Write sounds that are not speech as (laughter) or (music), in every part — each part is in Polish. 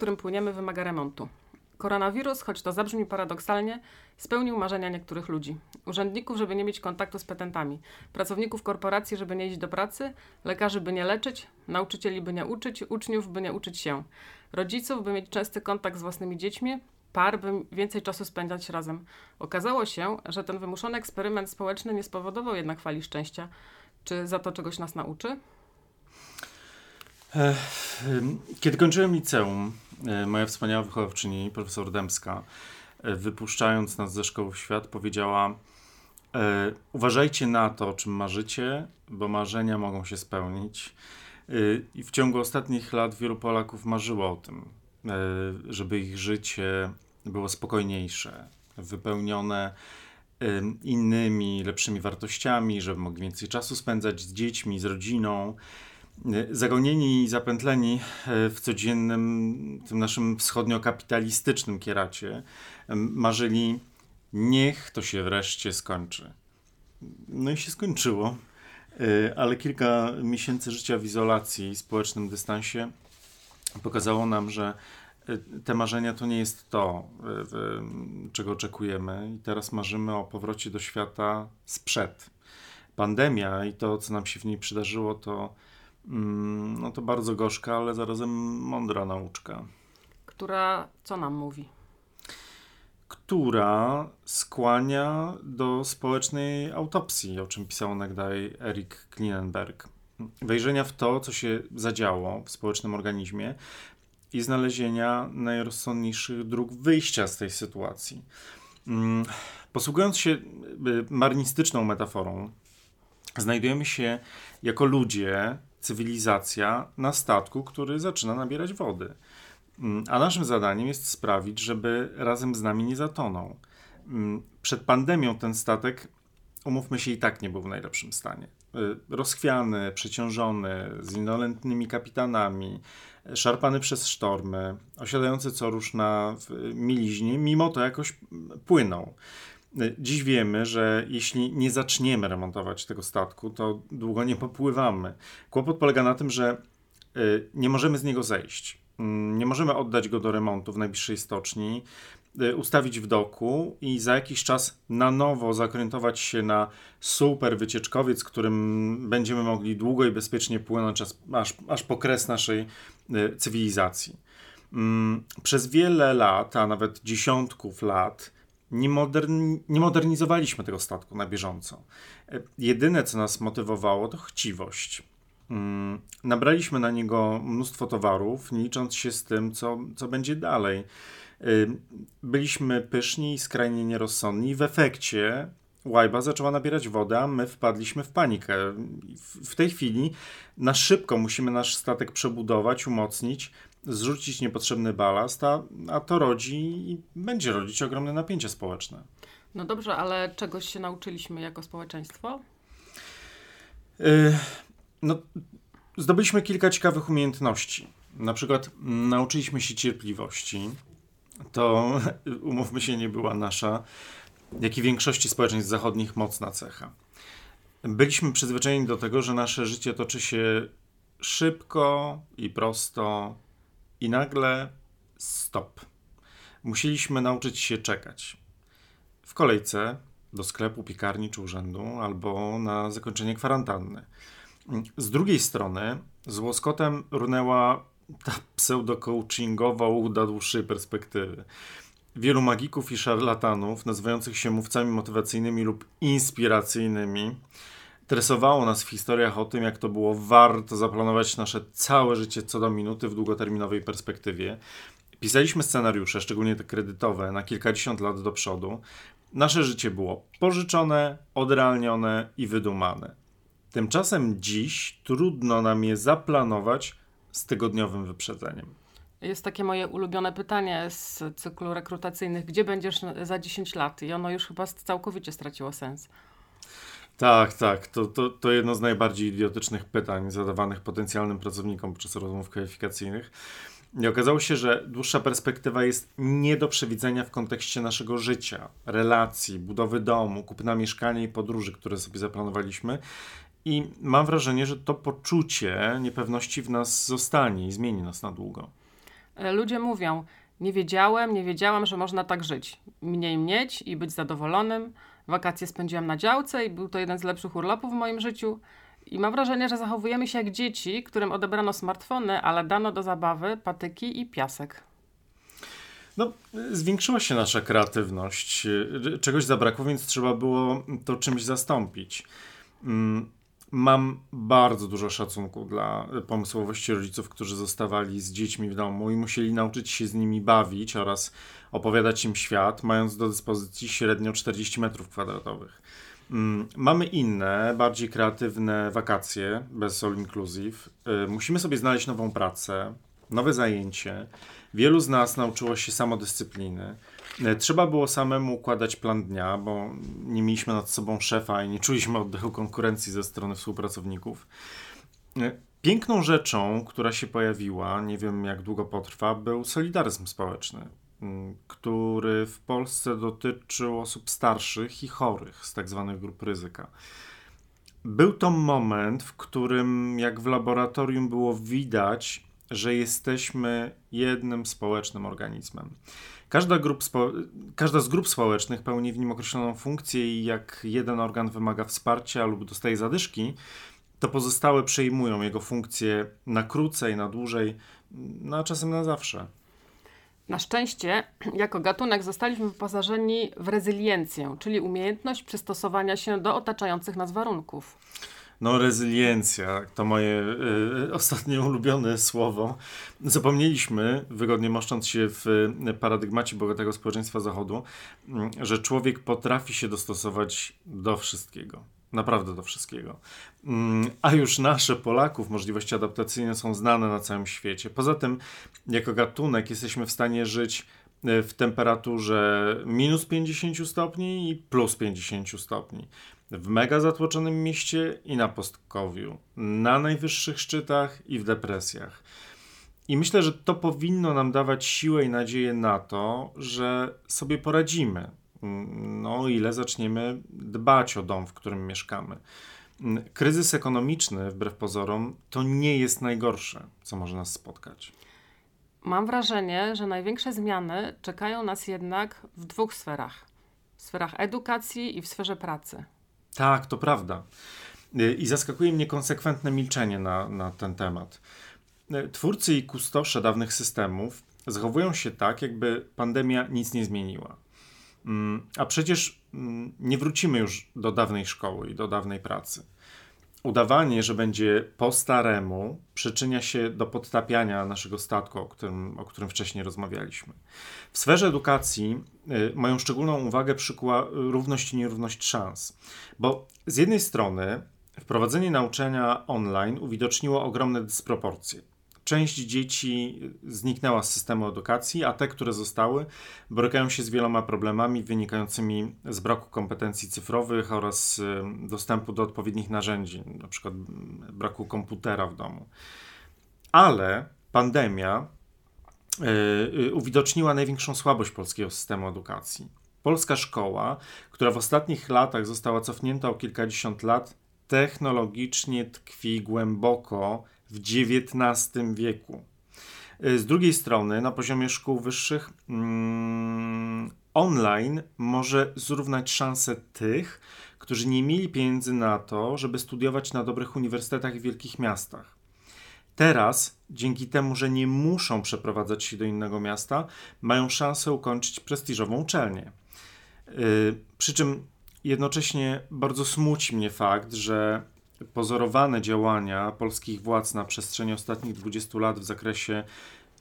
którym płyniemy, wymaga remontu. Koronawirus, choć to zabrzmi paradoksalnie, spełnił marzenia niektórych ludzi. Urzędników, żeby nie mieć kontaktu z petentami, pracowników korporacji, żeby nie iść do pracy, lekarzy, by nie leczyć, nauczycieli, by nie uczyć, uczniów, by nie uczyć się, rodziców, by mieć częsty kontakt z własnymi dziećmi, par, by więcej czasu spędzać razem. Okazało się, że ten wymuszony eksperyment społeczny nie spowodował jednak fali szczęścia. Czy za to czegoś nas nauczy? Kiedy kończyłem liceum, e, moja wspaniała wychowawczyni, profesor Dębska, e, wypuszczając nas ze szkoły w świat, powiedziała: e, Uważajcie na to, o czym marzycie, bo marzenia mogą się spełnić. I w ciągu ostatnich lat wielu Polaków marzyło o tym, żeby ich życie było spokojniejsze, wypełnione innymi, lepszymi wartościami, żeby mogli więcej czasu spędzać z dziećmi, z rodziną zagonieni i zapętleni e, w codziennym, tym naszym wschodniokapitalistycznym kieracie, marzyli, niech to się wreszcie skończy. No i się skończyło, e, ale kilka miesięcy życia w izolacji i społecznym dystansie pokazało nam, że e, te marzenia to nie jest to, czego oczekujemy, i teraz marzymy o powrocie do świata sprzed. Pandemia i to, co nam się w niej przydarzyło, to no to bardzo gorzka, ale zarazem mądra nauczka. Która co nam mówi? Która skłania do społecznej autopsji, o czym pisał onegdaj Erik Klinenberg. Wejrzenia w to, co się zadziało w społecznym organizmie i znalezienia najrozsądniejszych dróg wyjścia z tej sytuacji. Mm, posługując się y, marnistyczną metaforą, znajdujemy się jako ludzie cywilizacja na statku, który zaczyna nabierać wody. Mm, a naszym zadaniem jest sprawić, żeby razem z nami nie zatonął. Mm, przed pandemią ten statek, umówmy się, i tak nie był w najlepszym stanie. Y, rozchwiany, przeciążony, z indolentnymi kapitanami, szarpany przez sztormy, osiadający co rusz na miliźnie, mimo to jakoś płynął. Dziś wiemy, że jeśli nie zaczniemy remontować tego statku, to długo nie popływamy. Kłopot polega na tym, że y, nie możemy z niego zejść. Mm, nie możemy oddać go do remontu w najbliższej stoczni, y, ustawić w doku i za jakiś czas na nowo zakrętować się na super wycieczkowiec, którym będziemy mogli długo i bezpiecznie płynąć aż, aż po kres naszej y, cywilizacji. Mm, przez wiele lat, a nawet dziesiątków lat, nie, modern, nie modernizowaliśmy tego statku na bieżąco. E, jedyne, co nas motywowało, to chciwość. Mm, nabraliśmy na niego mnóstwo towarów, nie licząc się z tym, co, co będzie dalej. E, byliśmy pyszni i skrajnie nierozsądni. W efekcie Łajba zaczęła nabierać wodę, a my wpadliśmy w panikę. W tej chwili na szybko musimy nasz statek przebudować, umocnić, zrzucić niepotrzebny balast, a, a to rodzi i będzie rodzić ogromne napięcie społeczne. No dobrze, ale czegoś się nauczyliśmy jako społeczeństwo? Yy, no, zdobyliśmy kilka ciekawych umiejętności. Na przykład nauczyliśmy się cierpliwości. To, (laughs) umówmy się, nie była nasza, jak i większości społeczeństw zachodnich, mocna cecha. Byliśmy przyzwyczajeni do tego, że nasze życie toczy się szybko i prosto, i nagle stop. Musieliśmy nauczyć się czekać. W kolejce do sklepu, piekarni czy urzędu, albo na zakończenie kwarantanny. Z drugiej strony z łoskotem runęła ta pseudo-coachingowa uda dłuższej perspektywy. Wielu magików i szarlatanów, nazywających się mówcami motywacyjnymi lub inspiracyjnymi, Interesowało nas w historiach o tym, jak to było warto zaplanować nasze całe życie co do minuty w długoterminowej perspektywie. Pisaliśmy scenariusze, szczególnie te kredytowe, na kilkadziesiąt lat do przodu. Nasze życie było pożyczone, odrealnione i wydumane. Tymczasem dziś trudno nam je zaplanować z tygodniowym wyprzedzeniem. Jest takie moje ulubione pytanie z cyklu rekrutacyjnych: gdzie będziesz za 10 lat? I ono już chyba całkowicie straciło sens. Tak, tak. To, to, to jedno z najbardziej idiotycznych pytań zadawanych potencjalnym pracownikom podczas rozmów kwalifikacyjnych. I okazało się, że dłuższa perspektywa jest nie do przewidzenia w kontekście naszego życia, relacji, budowy domu, kupna mieszkania i podróży, które sobie zaplanowaliśmy. I mam wrażenie, że to poczucie niepewności w nas zostanie i zmieni nas na długo. E, ludzie mówią, nie wiedziałem, nie wiedziałam, że można tak żyć. Mniej mieć i być zadowolonym. Wakacje spędziłam na działce i był to jeden z lepszych urlopów w moim życiu. I mam wrażenie, że zachowujemy się jak dzieci, którym odebrano smartfony, ale dano do zabawy patyki i piasek. No, zwiększyła się nasza kreatywność. Czegoś zabrakło, więc trzeba było to czymś zastąpić. Mm, mam bardzo dużo szacunku dla pomysłowości rodziców, którzy zostawali z dziećmi w domu i musieli nauczyć się z nimi bawić oraz opowiadać im świat, mając do dyspozycji średnio 40 metrów kwadratowych. Mm, mamy inne, bardziej kreatywne wakacje bez all inclusive. Y, musimy sobie znaleźć nową pracę, nowe zajęcie. Wielu z nas nauczyło się samodyscypliny. Y, trzeba było samemu układać plan dnia, bo nie mieliśmy nad sobą szefa i nie czuliśmy oddechu konkurencji ze strony współpracowników. Y, piękną rzeczą, która się pojawiła, nie wiem jak długo potrwa, był solidaryzm społeczny. Który w Polsce dotyczył osób starszych i chorych z tak zwanych grup ryzyka. Był to moment, w którym, jak w laboratorium, było widać, że jesteśmy jednym społecznym organizmem. Każda, grup każda z grup społecznych pełni w nim określoną funkcję i jak jeden organ wymaga wsparcia lub dostaje zadyszki, to pozostałe przejmują jego funkcję na krócej, na dłużej, no a czasem na zawsze. Na szczęście, jako gatunek zostaliśmy wyposażeni w rezyliencję, czyli umiejętność przystosowania się do otaczających nas warunków. No, rezyliencja to moje y, ostatnie ulubione słowo. Zapomnieliśmy, wygodnie moszcząc się w y, paradygmacie bogatego społeczeństwa Zachodu, y, że człowiek potrafi się dostosować do wszystkiego. Naprawdę do wszystkiego. Mm, a już nasze Polaków możliwości adaptacyjne są znane na całym świecie. Poza tym, jako gatunek, jesteśmy w stanie żyć e, w temperaturze minus 50 stopni i plus 50 stopni. W mega zatłoczonym mieście i na postkowiu, na najwyższych szczytach i w depresjach. I myślę, że to powinno nam dawać siłę i nadzieję na to, że sobie poradzimy no, ile zaczniemy dbać o dom, w którym mieszkamy. Kryzys ekonomiczny, wbrew pozorom, to nie jest najgorsze, co może nas spotkać. Mam wrażenie, że największe zmiany czekają nas jednak w dwóch sferach: w sferach edukacji i w sferze pracy. Tak, to prawda. I zaskakuje mnie konsekwentne milczenie na, na ten temat. Twórcy i kustosze dawnych systemów zachowują się tak, jakby pandemia nic nie zmieniła. Mm, a przecież mm, nie wrócimy już do dawnej szkoły i do dawnej pracy. Udawanie, że będzie po staremu, przyczynia się do podtapiania naszego statku, o którym, o którym wcześniej rozmawialiśmy. W sferze edukacji y, moją szczególną uwagę przykuła równość i nierówność szans, bo z jednej strony wprowadzenie nauczania online uwidoczniło ogromne dysproporcje część dzieci zniknęła z systemu edukacji, a te, które zostały, borykają się z wieloma problemami wynikającymi z braku kompetencji cyfrowych oraz dostępu do odpowiednich narzędzi, na przykład braku komputera w domu. Ale pandemia yy, uwidoczniła największą słabość polskiego systemu edukacji. Polska szkoła, która w ostatnich latach została cofnięta o kilkadziesiąt lat, technologicznie tkwi głęboko w XIX wieku. Y, z drugiej strony, na poziomie szkół wyższych, mm, online może zrównać szanse tych, którzy nie mieli pieniędzy na to, żeby studiować na dobrych uniwersytetach w wielkich miastach. Teraz, dzięki temu, że nie muszą przeprowadzać się do innego miasta, mają szansę ukończyć prestiżową uczelnię. Yy, przy czym jednocześnie bardzo smuci mnie fakt, że pozorowane działania polskich władz na przestrzeni ostatnich 20 lat w zakresie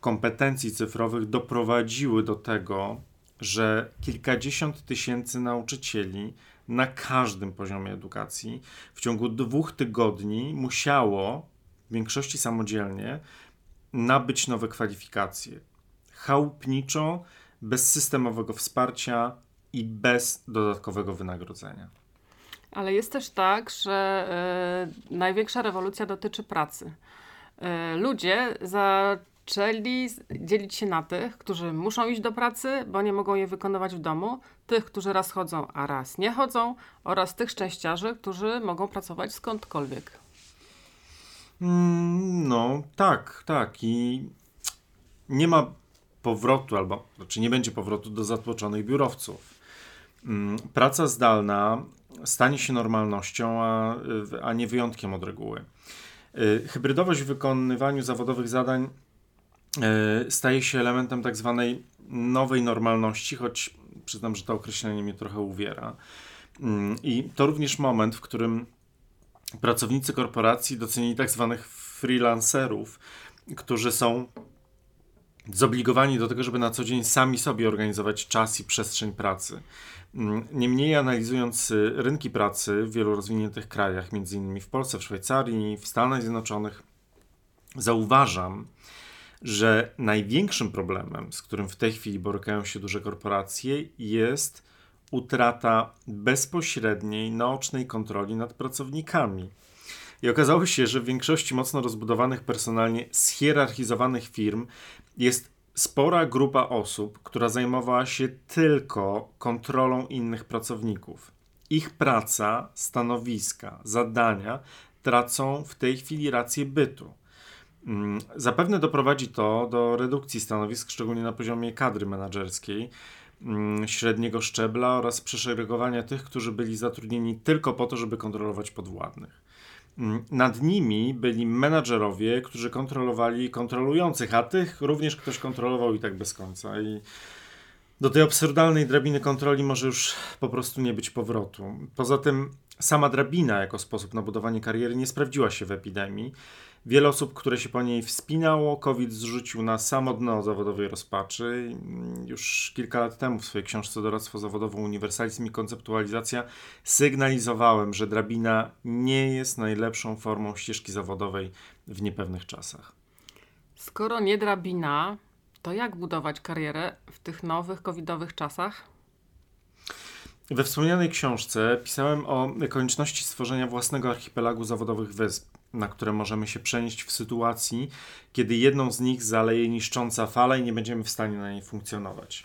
kompetencji cyfrowych doprowadziły do tego, że kilkadziesiąt tysięcy nauczycieli na każdym poziomie edukacji w ciągu dwóch tygodni musiało, w większości samodzielnie, nabyć nowe kwalifikacje. Chałupniczo, bez systemowego wsparcia i bez dodatkowego wynagrodzenia. Ale jest też tak, że y, największa rewolucja dotyczy pracy. Y, ludzie zaczęli dzielić się na tych, którzy muszą iść do pracy, bo nie mogą jej wykonywać w domu, tych, którzy raz chodzą, a raz nie chodzą, oraz tych szczęściarzy, którzy mogą pracować skądkolwiek. Mm, no, tak, tak. I nie ma powrotu, albo znaczy nie będzie powrotu do zatłoczonych biurowców. Mm, praca zdalna stanie się normalnością, a, a nie wyjątkiem od reguły. Y, hybrydowość w wykonywaniu zawodowych zadań y, staje się elementem tak zwanej nowej normalności, choć przyznam, że to określenie mnie trochę uwiera. Mm, I to również moment, w którym pracownicy korporacji docenili tak zwanych freelancerów, którzy są zobligowani do tego, żeby na co dzień sami sobie organizować czas i przestrzeń pracy. Mm, niemniej analizując y, rynki pracy w wielu rozwiniętych krajach, m.in. w Polsce, w Szwajcarii, w Stanach Zjednoczonych, zauważam, że największym problemem, z którym w tej chwili borykają się duże korporacje, jest utrata bezpośredniej, naocznej kontroli nad pracownikami. I okazało się, że w większości mocno rozbudowanych personalnie, schierarchizowanych firm jest spora grupa osób, która zajmowała się tylko kontrolą innych pracowników. Ich praca, stanowiska, zadania tracą w tej chwili rację bytu. Mm, zapewne doprowadzi to do redukcji stanowisk, szczególnie na poziomie kadry menedżerskiej, mm, średniego szczebla oraz przeszeregowania tych, którzy byli zatrudnieni tylko po to, żeby kontrolować podwładnych. Mm, nad nimi byli menadżerowie, którzy kontrolowali kontrolujących, a tych również ktoś kontrolował i tak bez końca. I do tej absurdalnej drabiny kontroli może już po prostu nie być powrotu. Poza tym sama drabina jako sposób na budowanie kariery nie sprawdziła się w epidemii. Wiele osób, które się po niej wspinało, COVID zrzucił na samo dno zawodowej rozpaczy. Już kilka lat temu w swojej książce Doradztwo zawodowe Uniwersalizm i konceptualizacja sygnalizowałem, że drabina nie jest najlepszą formą ścieżki zawodowej w niepewnych czasach. Skoro nie drabina, to jak budować karierę w tych nowych covidowych czasach? We wspomnianej książce pisałem o konieczności stworzenia własnego archipelagu zawodowych wysp na które możemy się przenieść w sytuacji, kiedy jedną z nich zaleje niszcząca fala i nie będziemy w stanie na niej funkcjonować.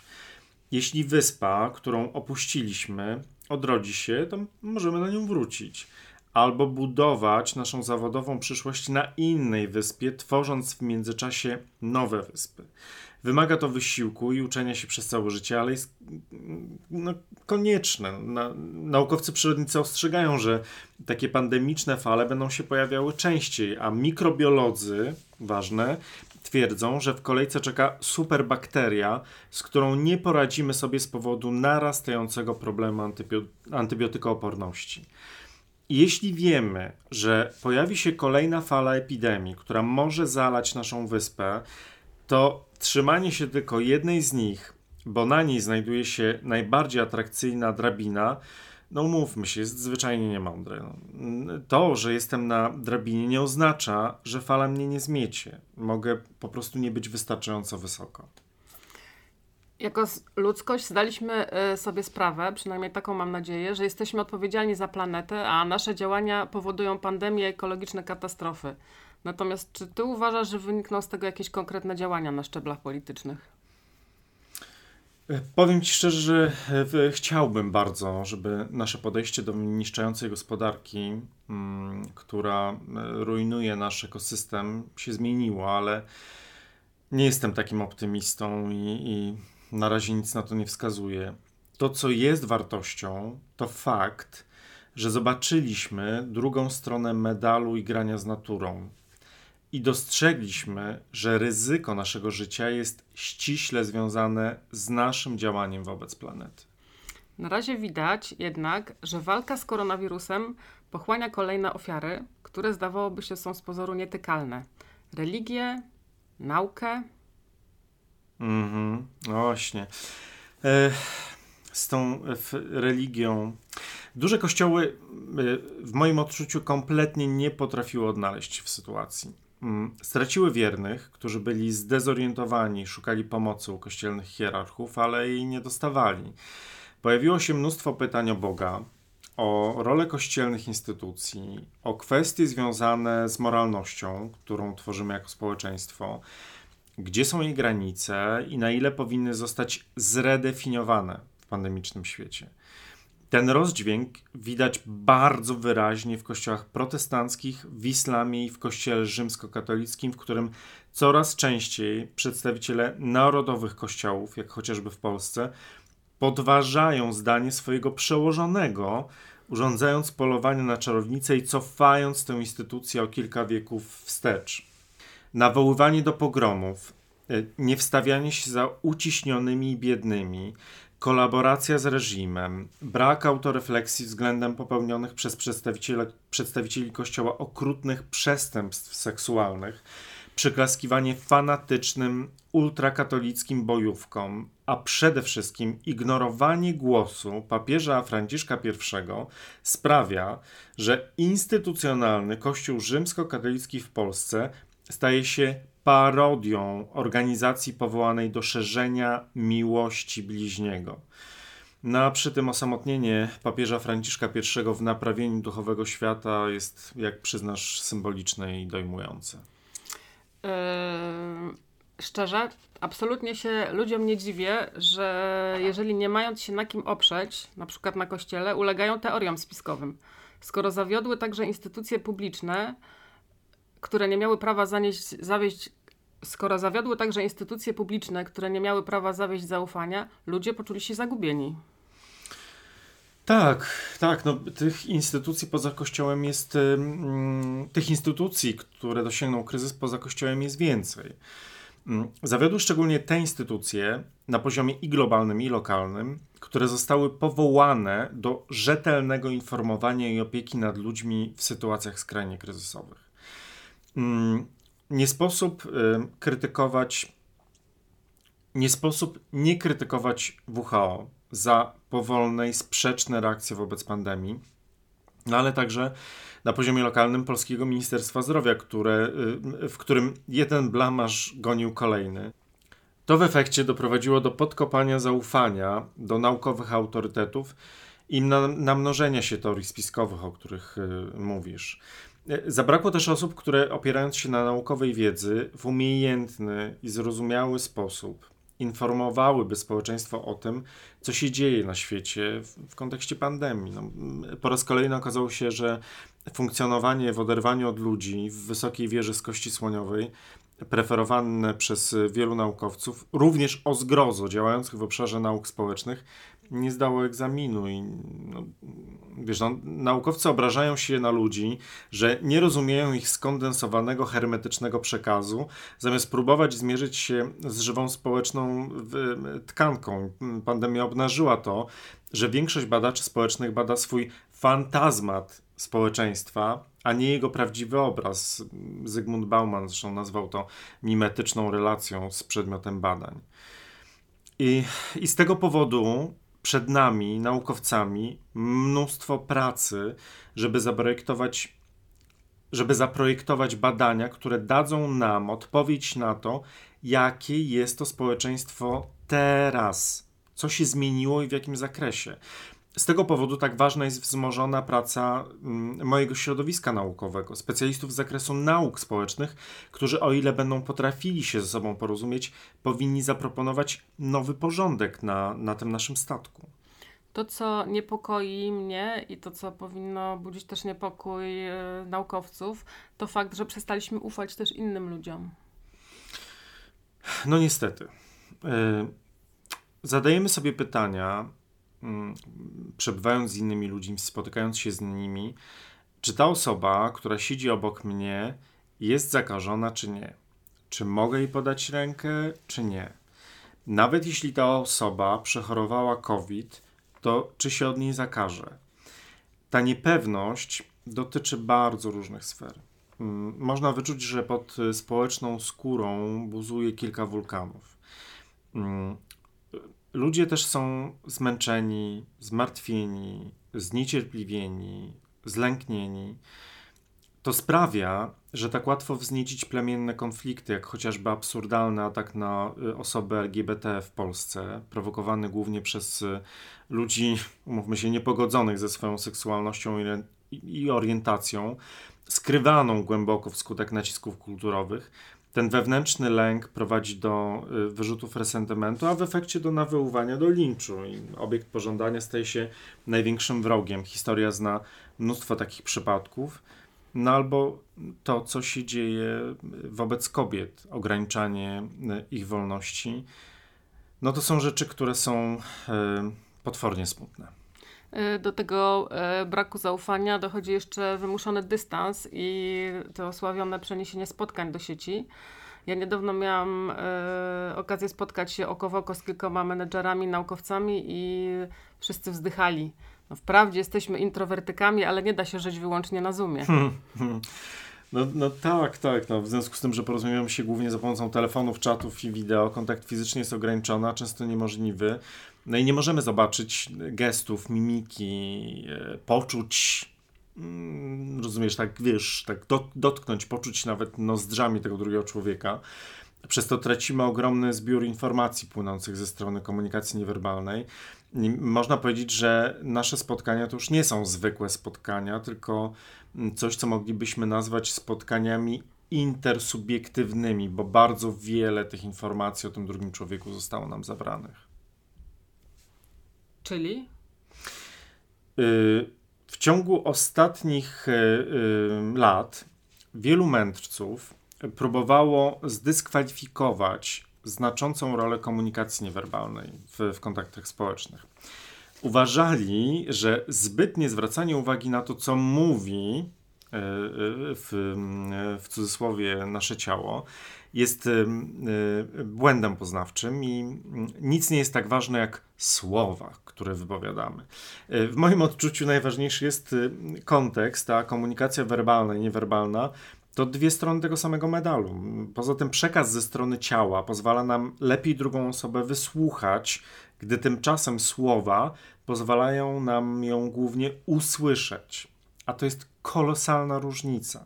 Jeśli wyspa, którą opuściliśmy, odrodzi się, to możemy na nią wrócić. Albo budować naszą zawodową przyszłość na innej wyspie, tworząc w międzyczasie nowe wyspy. Wymaga to wysiłku i uczenia się przez całe życie, ale jest no, konieczne. Na, naukowcy przyrodnicy ostrzegają, że takie pandemiczne fale będą się pojawiały częściej, a mikrobiolodzy, ważne, twierdzą, że w kolejce czeka superbakteria, z którą nie poradzimy sobie z powodu narastającego problemu antybio- antybiotykooporności. Jeśli wiemy, że pojawi się kolejna fala epidemii, która może zalać naszą wyspę, to trzymanie się tylko jednej z nich, bo na niej znajduje się najbardziej atrakcyjna drabina, no mówmy się, jest zwyczajnie niemądre. To, że jestem na drabinie nie oznacza, że fala mnie nie zmiecie. Mogę po prostu nie być wystarczająco wysoko. Jako ludzkość zdaliśmy y, sobie sprawę, przynajmniej taką mam nadzieję, że jesteśmy odpowiedzialni za planetę, a nasze działania powodują pandemie, ekologiczne katastrofy. Natomiast czy ty uważasz, że wynikną z tego jakieś konkretne działania na szczeblach politycznych? E, powiem Ci szczerze, że e, chciałbym bardzo, żeby nasze podejście do niszczącej gospodarki, mm, która e, rujnuje nasz ekosystem, się zmieniło, ale nie jestem takim optymistą i, i na razie nic na to nie wskazuje. To, co jest wartością, to fakt, że zobaczyliśmy drugą stronę medalu i grania z naturą i dostrzegliśmy, że ryzyko naszego życia jest ściśle związane z naszym działaniem wobec planety. Na razie widać jednak, że walka z koronawirusem pochłania kolejne ofiary, które zdawałoby się są z pozoru nietykalne. Religię, naukę. Mhm, no właśnie. E, z tą religią. Duże kościoły e, w moim odczuciu kompletnie nie potrafiły odnaleźć w sytuacji. Mm, straciły wiernych, którzy byli zdezorientowani, szukali pomocy u kościelnych hierarchów, ale jej nie dostawali. Pojawiło się mnóstwo pytań o Boga, o rolę kościelnych instytucji, o kwestie związane z moralnością, którą tworzymy jako społeczeństwo, gdzie są jej granice i na ile powinny zostać zredefiniowane w pandemicznym świecie. Ten rozdźwięk widać bardzo wyraźnie w kościołach protestanckich, w islamie i w kościele rzymskokatolickim, w którym coraz częściej przedstawiciele narodowych kościołów, jak chociażby w Polsce, podważają zdanie swojego przełożonego, urządzając polowanie na czarownicę i cofając tę instytucję o kilka wieków wstecz. Nawoływanie do pogromów, e, niewstawianie się za uciśnionymi i biednymi, kolaboracja z reżimem, brak autorefleksji względem popełnionych przez przedstawicieli Kościoła okrutnych przestępstw seksualnych, przyklaskiwanie fanatycznym, ultrakatolickim bojówkom, a przede wszystkim ignorowanie głosu papieża Franciszka I sprawia, że instytucjonalny Kościół rzymskokatolicki w Polsce staje się parodią organizacji powołanej do szerzenia miłości bliźniego. No a przy tym osamotnienie papieża Franciszka I w naprawieniu duchowego świata jest, jak przyznasz, symboliczne i dojmujące. Yy, szczerze, absolutnie się ludziom nie dziwię, że jeżeli nie mając się na kim oprzeć, na przykład na kościele, ulegają teoriom spiskowym. Skoro zawiodły także instytucje publiczne, które nie miały prawa zanieść, zawieść, skoro zawiodły także instytucje publiczne, które nie miały prawa zawieść zaufania, ludzie poczuli się zagubieni. Tak, tak. No, tych instytucji poza Kościołem jest. Tych instytucji, które dosięgną kryzys poza Kościołem, jest więcej. Um, zawiodły szczególnie te instytucje na poziomie i globalnym, i lokalnym, które zostały powołane do rzetelnego informowania i opieki nad ludźmi w sytuacjach skrajnie kryzysowych. Um, nie sposób krytykować. Nie sposób nie krytykować WHO za powolne i sprzeczne reakcje wobec pandemii, no ale także na poziomie lokalnym Polskiego Ministerstwa Zdrowia, które, y, w którym jeden blamaż gonił kolejny. To w efekcie doprowadziło do podkopania zaufania do naukowych autorytetów i namnożenia się teorii spiskowych, o których y, mówisz. Y, zabrakło też osób, które opierając się na naukowej wiedzy w umiejętny i zrozumiały sposób informowałyby społeczeństwo o tym, co się dzieje na świecie w kontekście pandemii. No, po raz kolejny okazało się, że funkcjonowanie w oderwaniu od ludzi w wysokiej wieży z kości słoniowej, preferowane przez wielu naukowców, również o zgrozo działających w obszarze nauk społecznych, nie zdało egzaminu i no, wiesz, no, naukowcy obrażają się na ludzi, że nie rozumieją ich skondensowanego, hermetycznego przekazu, zamiast próbować zmierzyć się z żywą społeczną tkanką. Pandemia obnażyła to, że większość badaczy społecznych bada swój fantazmat społeczeństwa, a nie jego prawdziwy obraz. Zygmunt Bauman zresztą nazwał to mimetyczną relacją z przedmiotem badań. I, I z tego powodu przed nami, naukowcami, mnóstwo pracy, żeby zaprojektować, żeby zaprojektować badania, które dadzą nam odpowiedź na to, jakie jest to społeczeństwo teraz, co się zmieniło i w jakim zakresie. Z tego powodu tak ważna jest wzmożona praca mm, mojego środowiska naukowego, specjalistów z zakresu nauk społecznych, którzy, o ile będą potrafili się ze sobą porozumieć, powinni zaproponować nowy porządek na, na tym naszym statku. To, co niepokoi mnie i to, co powinno budzić też niepokój yy, naukowców, to fakt, że przestaliśmy ufać też innym ludziom. No niestety. Yy, zadajemy sobie pytania, przebywając z innymi ludźmi, spotykając się z nimi, czy ta osoba, która siedzi obok mnie, jest zakażona, czy nie? Czy mogę jej podać rękę, czy nie? Nawet jeśli ta osoba przechorowała COVID, to czy się od niej zakaże? Ta niepewność dotyczy bardzo różnych sfer. Mm, można wyczuć, że pod społeczną skórą buzuje kilka wulkanów. Ludzie też są zmęczeni, zmartwieni, zniecierpliwieni, zlęknieni. To sprawia, że tak łatwo wzniecić plemienne konflikty, jak chociażby absurdalny atak na y, osoby LGBT w Polsce, prowokowany głównie przez y, ludzi, (laughs) umówmy się, niepogodzonych ze swoją seksualnością i orientacją, skrywaną głęboko wskutek nacisków kulturowych Ten wewnętrzny lęk prowadzi do y, wyrzutów resentymentu, a w efekcie do nawoływania do linczu. I obiekt pożądania staje się największym wrogiem. Historia zna mnóstwo takich przypadków. No albo to, co się dzieje wobec kobiet, ograniczanie y, ich wolności. No to są rzeczy, które są y, potwornie smutne. Do tego braku zaufania dochodzi jeszcze wymuszony dystans i to osławione przeniesienie spotkań do sieci. Ja niedawno miałam e, okazję spotkać się oko w oko z kilkoma menedżerami, naukowcami i wszyscy wzdychali. No wprawdzie jesteśmy introwertykami, ale nie da się żyć wyłącznie na Zoomie. (laughs) No, no tak, tak. No, w związku z tym, że porozumiewamy się głównie za pomocą telefonów, czatów i wideo, kontakt fizyczny jest ograniczony, a często niemożliwy. No i nie możemy zobaczyć gestów, mimiki, e, poczuć Mm, rozumiesz, tak wiesz, tak dotknąć, poczuć nawet nozdrzami tego drugiego człowieka. Przez to tracimy ogromny zbiór informacji płynących ze strony komunikacji niewerbalnej. I można powiedzieć, że nasze spotkania to już nie są zwykłe spotkania, tylko coś, co moglibyśmy nazwać spotkaniami intersubiektywnymi, bo bardzo wiele tych informacji o tym drugim człowieku zostało nam zabranych. Czyli? Y w ciągu ostatnich e, e, lat wielu mędrców próbowało zdyskwalifikować znaczącą rolę komunikacji niewerbalnej w, w kontaktach społecznych. Uważali, że zbytnie zwracanie uwagi na to, co mówi e, w, w cudzysłowie nasze ciało, jest błędem poznawczym i nic nie jest tak ważne jak słowa, które wypowiadamy. E, w moim odczuciu najważniejszy jest y, kontekst, a komunikacja werbalna i niewerbalna to dwie strony tego samego medalu. Poza tym przekaz ze strony ciała pozwala nam lepiej drugą osobę wysłuchać, gdy tymczasem słowa pozwalają nam ją głównie usłyszeć. A to jest kolosalna różnica.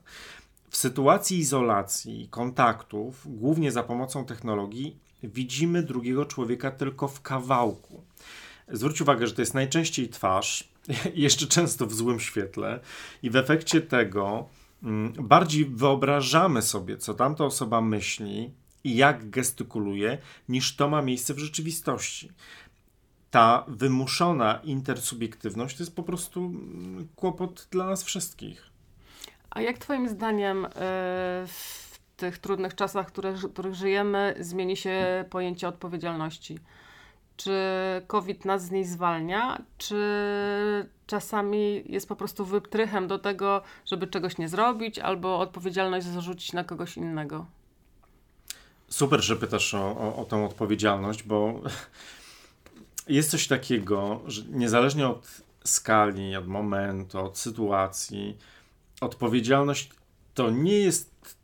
W sytuacji izolacji, kontaktów, głównie za pomocą technologii, widzimy drugiego człowieka tylko w kawałku. Zwróć uwagę, że to jest najczęściej twarz, (laughs) jeszcze często w złym świetle, i w efekcie tego bardziej wyobrażamy sobie, co tamta osoba myśli i jak gestykuluje, niż to ma miejsce w rzeczywistości. Ta wymuszona intersubiektywność to jest po prostu mm, kłopot dla nas wszystkich. A jak Twoim zdaniem y, w tych trudnych czasach, które, w których żyjemy, zmieni się pojęcie odpowiedzialności? Czy COVID nas z niej zwalnia, czy czasami jest po prostu wyptrychem do tego, żeby czegoś nie zrobić, albo odpowiedzialność zarzucić na kogoś innego? Super, że pytasz o, o, o tą odpowiedzialność, bo (laughs) jest coś takiego, że niezależnie od skali, od momentu, od sytuacji, odpowiedzialność to nie jest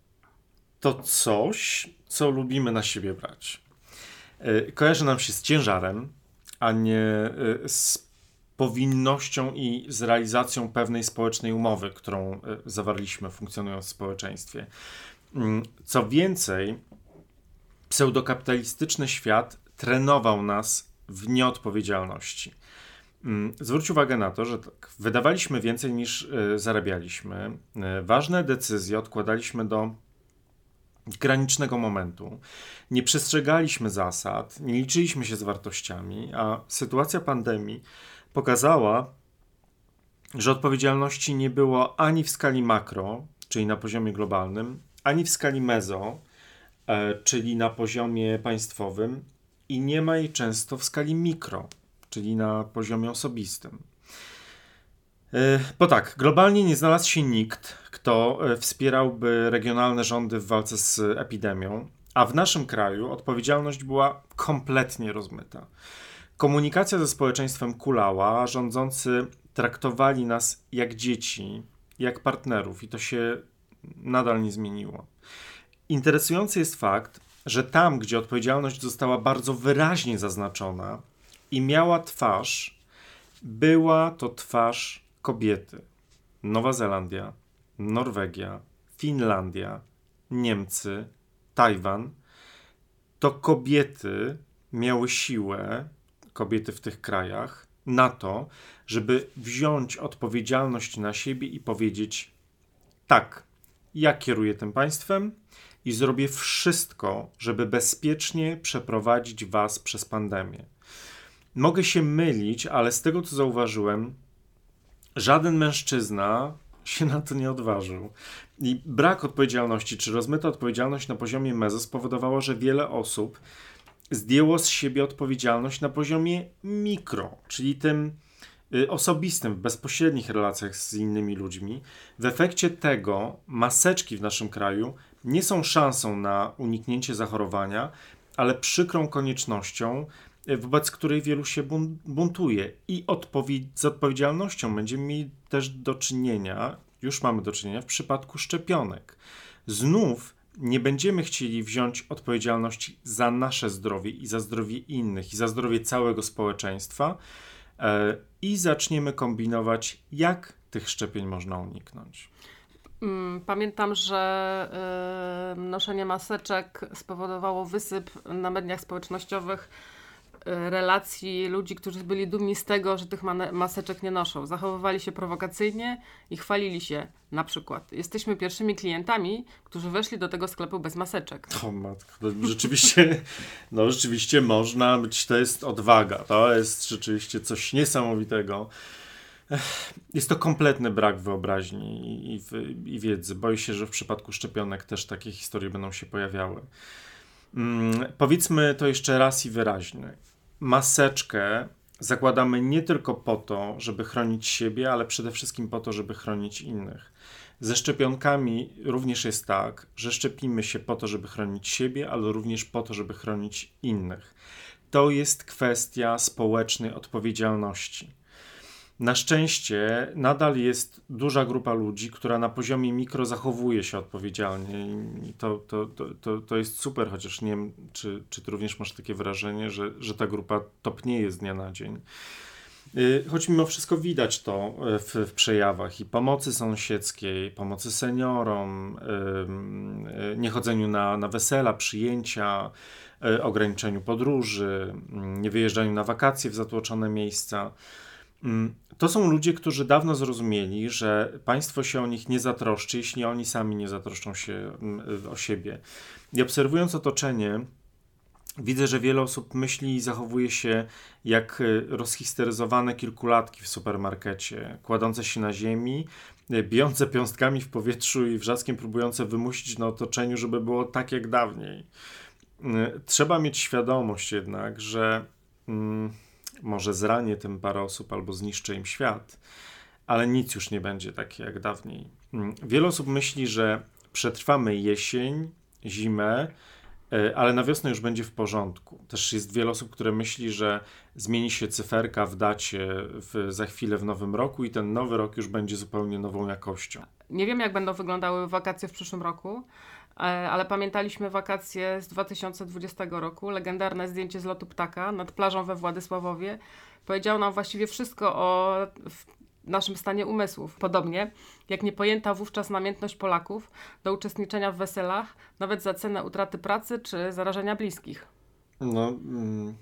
to coś, co lubimy na siebie brać. E, kojarzy nam się z ciężarem, a nie e, z powinnością i z realizacją pewnej społecznej umowy, którą e, zawarliśmy funkcjonując w społeczeństwie. Mm, co więcej, pseudokapitalistyczny świat trenował nas w nieodpowiedzialności. Mm, zwróć uwagę na to, że tak, wydawaliśmy więcej niż zarabialiśmy. Ważne decyzje odkładaliśmy do granicznego momentu. Nie przestrzegaliśmy zasad, nie liczyliśmy się z wartościami, a sytuacja pandemii pokazała, że odpowiedzialności nie było ani w skali makro, czyli na poziomie globalnym, ani w skali mezo, e, czyli na poziomie państwowym, i nie ma jej często w skali mikro, czyli na poziomie osobistym. E, bo tak, globalnie nie znalazł się nikt, kto e, wspierałby regionalne rządy w walce z epidemią, a w naszym kraju odpowiedzialność była kompletnie rozmyta. Komunikacja ze społeczeństwem kulała, rządzący traktowali nas jak dzieci, jak partnerów, i to się nadal nie zmieniło. Interesujący jest fakt, że tam, gdzie odpowiedzialność została bardzo wyraźnie zaznaczona, i miała twarz, była to twarz kobiety. Nowa Zelandia, Norwegia, Finlandia, Niemcy, Tajwan to kobiety miały siłę, kobiety w tych krajach, na to, żeby wziąć odpowiedzialność na siebie i powiedzieć: tak, ja kieruję tym państwem, i zrobię wszystko, żeby bezpiecznie przeprowadzić Was przez pandemię. Mogę się mylić, ale z tego co zauważyłem, żaden mężczyzna się na to nie odważył. I brak odpowiedzialności, czy rozmyta odpowiedzialność na poziomie mezo spowodowało, że wiele osób zdjęło z siebie odpowiedzialność na poziomie mikro, czyli tym y, osobistym, w bezpośrednich relacjach z innymi ludźmi. W efekcie tego maseczki w naszym kraju nie są szansą na uniknięcie zachorowania, ale przykrą koniecznością, wobec której wielu się buntuje. I z odpowiedzialnością będziemy mieli też do czynienia, już mamy do czynienia w przypadku szczepionek. Znów nie będziemy chcieli wziąć odpowiedzialności za nasze zdrowie i za zdrowie innych, i za zdrowie całego społeczeństwa, e, i zaczniemy kombinować, jak tych szczepień można uniknąć. Mm, pamiętam, że y, noszenie maseczek spowodowało wysyp na mediach społecznościowych relacji ludzi, którzy byli dumni z tego, że tych maseczek nie noszą. Zachowywali się prowokacyjnie i chwalili się na przykład. Jesteśmy pierwszymi klientami, którzy weszli do tego sklepu bez maseczek. O matko, rzeczywiście, no rzeczywiście można być, to jest odwaga, to jest rzeczywiście coś niesamowitego. Jest to kompletny brak wyobraźni i, i, wiedzy. Boję się, że w przypadku szczepionek też takie historie będą się pojawiały. Hmm, powiedzmy to jeszcze raz i wyraźnie maseczkę zakładamy nie tylko po to, żeby chronić siebie, ale przede wszystkim po to, żeby chronić innych. Ze szczepionkami również jest tak, że szczepimy się po to, żeby chronić siebie, ale również po to, żeby chronić innych. To jest kwestia społecznej odpowiedzialności. Na szczęście nadal jest duża grupa ludzi, która na poziomie mikro zachowuje się odpowiedzialnie i to, to, to, to, jest super, chociaż nie wiem, czy, czy ty również masz takie wrażenie, że, że ta grupa topnieje z dnia na dzień. Y, choć mimo wszystko widać to e, w, w przejawach i pomocy sąsiedzkiej, pomocy seniorom, yy, niechodzeniu na, na wesela, przyjęcia, ograniczeniu podróży, niewyjeżdżaniu na wakacje w zatłoczone miejsca. Mm, to są ludzie, którzy dawno zrozumieli, że państwo się o nich nie zatroszczy, jeśli oni sami nie zatroszczą się mm, o siebie. I obserwując otoczenie, widzę, że wiele osób myśli i zachowuje się jak y, rozhisteryzowane kilkulatki w supermarkecie, kładące się na ziemi, y, bijące piąstkami w powietrzu i wrzaskiem próbujące wymusić na otoczeniu, żeby było tak jak dawniej. Y, trzeba mieć świadomość jednak, że. Mm, może zranię tym parę osób albo zniszczę im świat, ale nic już nie będzie takie jak dawniej. Mm, wiele osób myśli, że przetrwamy jesień, zimę, e, ale na wiosnę już będzie w porządku. Też jest wiele osób, które myśli, że zmieni się cyferka w dacie w, za chwilę w nowym roku i ten nowy rok już będzie zupełnie nową jakością. Nie wiem, jak będą wyglądały wakacje w przyszłym roku, ale pamiętaliśmy wakacje z 2020 roku, legendarne zdjęcie z lotu ptaka nad plażą we Władysławowie. Powiedział nam właściwie wszystko o naszym stanie umysłów. Podobnie jak niepojęta wówczas namiętność Polaków do uczestniczenia w weselach, nawet za cenę utraty pracy czy zarażenia bliskich. No, mm,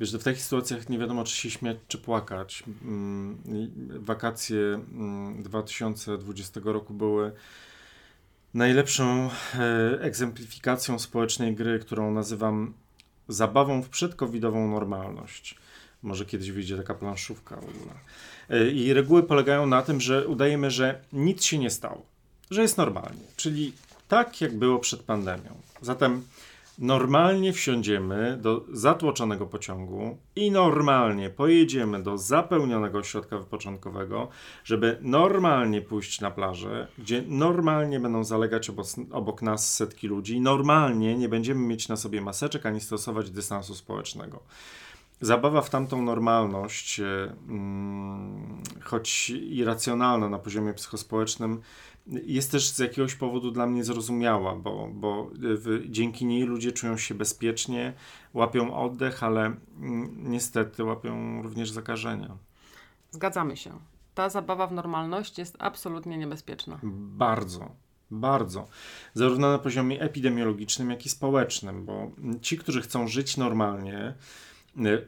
wiesz, w takich sytuacjach nie wiadomo, czy się śmiać, czy płakać. Mm, wakacje mm, 2020 roku były najlepszą e, egzemplifikacją społecznej gry, którą nazywam zabawą w przedkowidową normalność. Może kiedyś wyjdzie taka planszówka w ogóle. E, I reguły polegają na tym, że udajemy, że nic się nie stało, że jest normalnie, czyli tak jak było przed pandemią. Zatem normalnie wsiądziemy do zatłoczonego pociągu i normalnie pojedziemy do zapełnionego ośrodka wypoczynkowego, żeby normalnie pójść na plażę, gdzie normalnie będą zalegać obok, obok nas setki ludzi, normalnie nie będziemy mieć na sobie maseczek ani stosować dystansu społecznego. Zabawa w tamtą normalność, hmm, choć irracjonalna na poziomie psychospołecznym, jest też z jakiegoś powodu dla mnie zrozumiała, bo, bo w, dzięki niej ludzie czują się bezpiecznie, łapią oddech, ale mm, niestety łapią również zakażenia. Zgadzamy się. Ta zabawa w normalność jest absolutnie niebezpieczna. Bardzo, bardzo. Zarówno na poziomie epidemiologicznym, jak i społecznym, bo ci, którzy chcą żyć normalnie,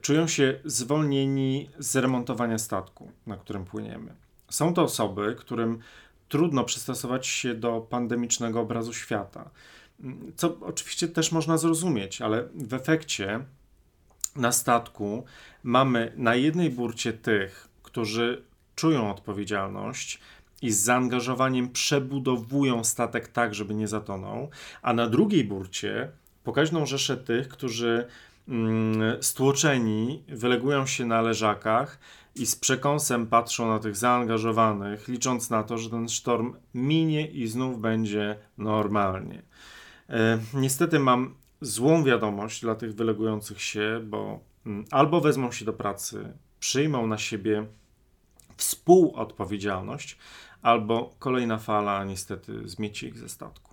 czują się zwolnieni z remontowania statku, na którym płyniemy. Są to osoby, którym trudno przystosować się do pandemicznego obrazu świata. Co oczywiście też można zrozumieć, ale w efekcie na statku mamy na jednej burcie tych, którzy czują odpowiedzialność i z zaangażowaniem przebudowują statek tak, żeby nie zatonął, a na drugiej burcie pokaźną rzeszę tych, którzy stłoczeni wylegują się na leżakach i z przekąsem patrzą na tych zaangażowanych, licząc na to, że ten sztorm minie i znów będzie normalnie. E, niestety mam złą wiadomość dla tych wylegujących się, bo mm, albo wezmą się do pracy, przyjmą na siebie współodpowiedzialność, albo kolejna fala niestety zmieci ich ze statku.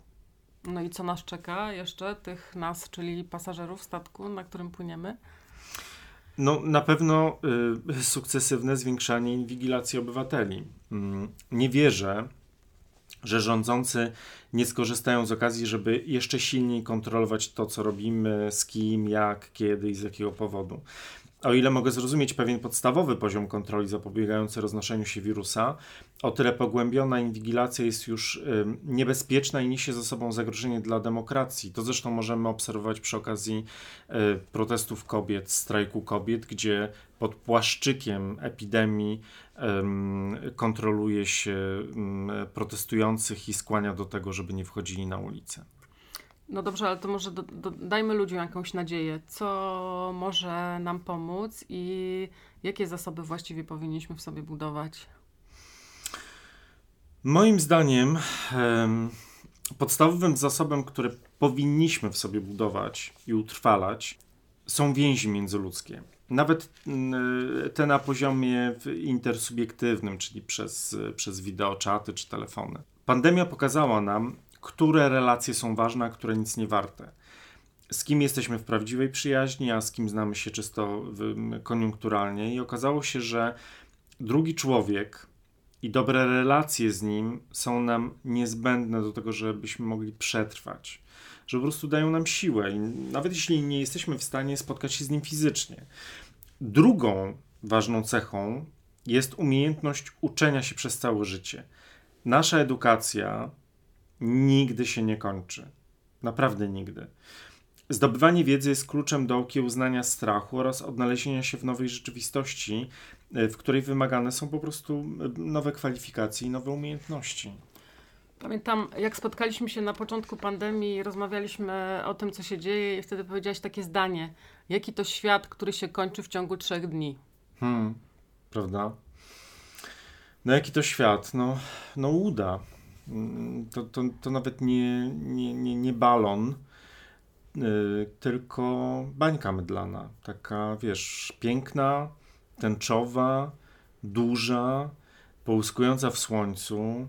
No i co nas czeka jeszcze, tych nas, czyli pasażerów statku, na którym płyniemy? No, na pewno y, sukcesywne zwiększanie inwigilacji obywateli. Y, nie wierzę, że rządzący nie skorzystają z okazji, żeby jeszcze silniej kontrolować to, co robimy, z kim, jak, kiedy i z jakiego powodu. O ile mogę zrozumieć pewien podstawowy poziom kontroli zapobiegający roznoszeniu się wirusa, o tyle pogłębiona inwigilacja jest już y, niebezpieczna i niesie ze sobą zagrożenie dla demokracji. To zresztą możemy obserwować przy okazji y, protestów kobiet, strajku kobiet, gdzie pod płaszczykiem epidemii kontroluje się protestujących i skłania do tego, żeby nie wchodzili na ulicę. No dobrze, ale to może do, do, dajmy ludziom jakąś nadzieję. Co może nam pomóc i jakie zasoby właściwie powinniśmy w sobie budować? Moim zdaniem podstawowym zasobem, który powinniśmy w sobie budować i utrwalać, są więzi międzyludzkie. Nawet te na poziomie intersubiektywnym, czyli przez, przez wideoczaty czy telefony. Pandemia pokazała nam, które relacje są ważne, a które nic nie warte. Z kim jesteśmy w prawdziwej przyjaźni, a z kim znamy się czysto koniunkturalnie. I okazało się, że drugi człowiek i dobre relacje z nim są nam niezbędne do tego, żebyśmy mogli przetrwać. Że po prostu dają nam siłę, i nawet jeśli nie jesteśmy w stanie spotkać się z nim fizycznie. Drugą ważną cechą jest umiejętność uczenia się przez całe życie. Nasza edukacja nigdy się nie kończy. Naprawdę nigdy. Zdobywanie wiedzy jest kluczem do okiełznania strachu oraz odnalezienia się w nowej rzeczywistości, e, w której wymagane są po prostu e, nowe kwalifikacje i nowe umiejętności. Pamiętam, jak spotkaliśmy się na początku pandemii, rozmawialiśmy o tym, co się dzieje, i wtedy powiedziałaś takie zdanie: Jaki to świat, który się kończy w ciągu trzech dni? Hmm, prawda? No, jaki to świat? No, no uda. Mm, to, to, to nawet nie, nie, nie, nie balon, yy, tylko bańka mydlana. Taka, wiesz, piękna, tęczowa, duża, połyskująca w słońcu,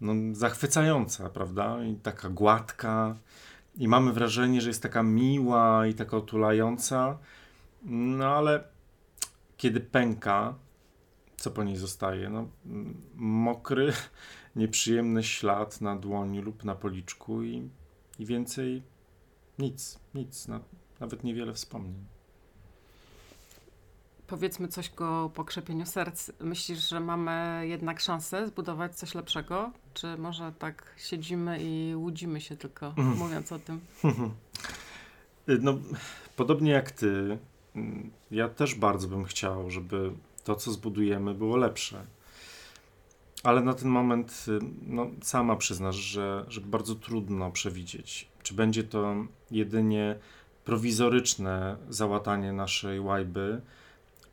no, zachwycająca, prawda? I taka gładka. I mamy wrażenie, że jest taka miła i taka otulająca. No ale kiedy pęka, co po niej zostaje? No, mokry, nieprzyjemny ślad na dłoni lub na policzku i, i więcej nic, nic, na, nawet niewiele wspomnień. Powiedzmy coś o pokrzepieniu serc. Myślisz, że mamy jednak szansę zbudować coś lepszego? Czy może tak siedzimy i łudzimy się tylko, mm. mówiąc o tym? No, podobnie jak ty, mm, ja też bardzo bym chciał, żeby to, co zbudujemy, było lepsze. Ale na ten moment y, no, sama przyznasz, że, że bardzo trudno przewidzieć, czy będzie to jedynie prowizoryczne załatanie naszej łajby,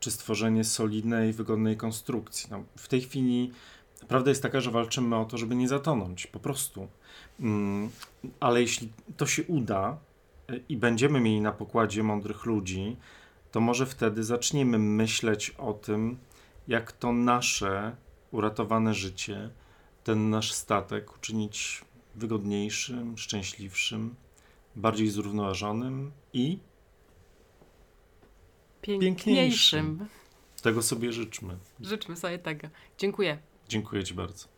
czy stworzenie solidnej, wygodnej konstrukcji. No, w tej chwili prawda jest taka, że walczymy o to, żeby nie zatonąć, po prostu. Mm, ale jeśli to się uda y, i będziemy mieli na pokładzie mądrych ludzi, to może wtedy zaczniemy myśleć o tym, jak to nasze uratowane życie, ten nasz statek uczynić wygodniejszym, szczęśliwszym, bardziej zrównoważonym i piękniejszym. piękniejszym. Tego sobie życzmy. Życzmy sobie tego. Dziękuję. Dziękuję Ci bardzo.